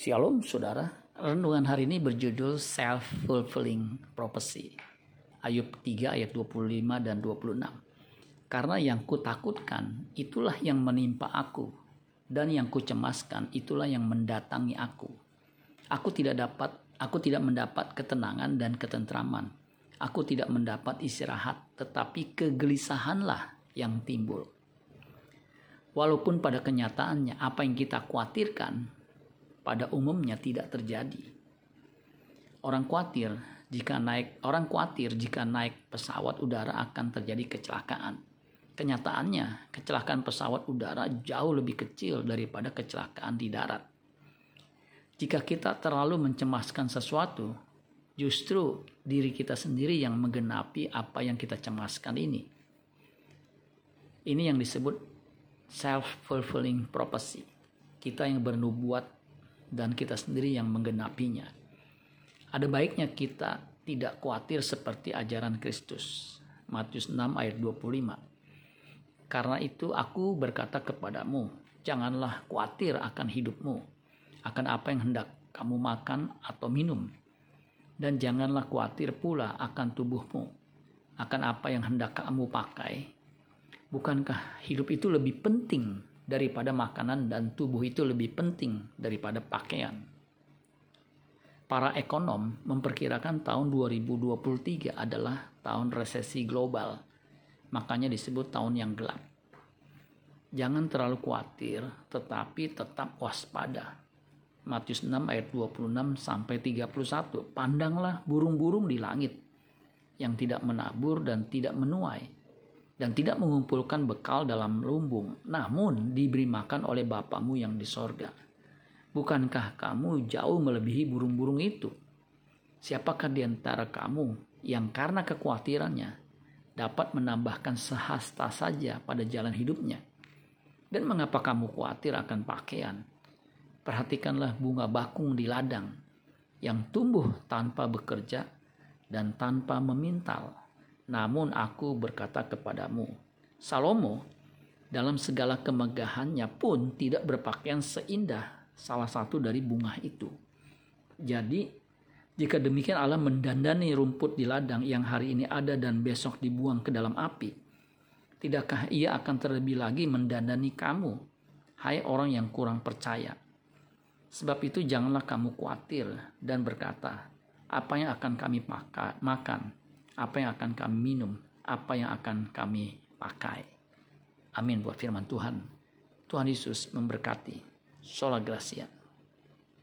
Shalom saudara, renungan hari ini berjudul Self-Fulfilling Prophecy. Ayub 3 ayat 25 dan 26. Karena yang kutakutkan itulah yang menimpa aku dan yang kucemaskan itulah yang mendatangi aku. Aku tidak dapat aku tidak mendapat ketenangan dan ketentraman. Aku tidak mendapat istirahat, tetapi kegelisahanlah yang timbul. Walaupun pada kenyataannya apa yang kita khawatirkan pada umumnya tidak terjadi. Orang khawatir jika naik orang khawatir jika naik pesawat udara akan terjadi kecelakaan. Kenyataannya, kecelakaan pesawat udara jauh lebih kecil daripada kecelakaan di darat. Jika kita terlalu mencemaskan sesuatu, justru diri kita sendiri yang menggenapi apa yang kita cemaskan ini. Ini yang disebut self-fulfilling prophecy. Kita yang bernubuat dan kita sendiri yang menggenapinya. Ada baiknya kita tidak khawatir seperti ajaran Kristus. Matius 6 ayat 25. Karena itu aku berkata kepadamu, janganlah khawatir akan hidupmu, akan apa yang hendak kamu makan atau minum. Dan janganlah khawatir pula akan tubuhmu, akan apa yang hendak kamu pakai. Bukankah hidup itu lebih penting daripada makanan dan tubuh itu lebih penting daripada pakaian. Para ekonom memperkirakan tahun 2023 adalah tahun resesi global. Makanya disebut tahun yang gelap. Jangan terlalu khawatir, tetapi tetap waspada. Matius 6 ayat 26 sampai 31. Pandanglah burung-burung di langit yang tidak menabur dan tidak menuai dan tidak mengumpulkan bekal dalam lumbung, namun diberi makan oleh Bapamu yang di sorga. Bukankah kamu jauh melebihi burung-burung itu? Siapakah di antara kamu yang karena kekhawatirannya dapat menambahkan sehasta saja pada jalan hidupnya? Dan mengapa kamu khawatir akan pakaian? Perhatikanlah bunga bakung di ladang yang tumbuh tanpa bekerja dan tanpa memintal namun aku berkata kepadamu, Salomo dalam segala kemegahannya pun tidak berpakaian seindah salah satu dari bunga itu. Jadi, jika demikian Allah mendandani rumput di ladang yang hari ini ada dan besok dibuang ke dalam api, tidakkah ia akan terlebih lagi mendandani kamu, hai orang yang kurang percaya? Sebab itu janganlah kamu khawatir dan berkata, apa yang akan kami makan, apa yang akan kami minum, apa yang akan kami pakai. Amin buat firman Tuhan. Tuhan Yesus memberkati. Sola Gracia.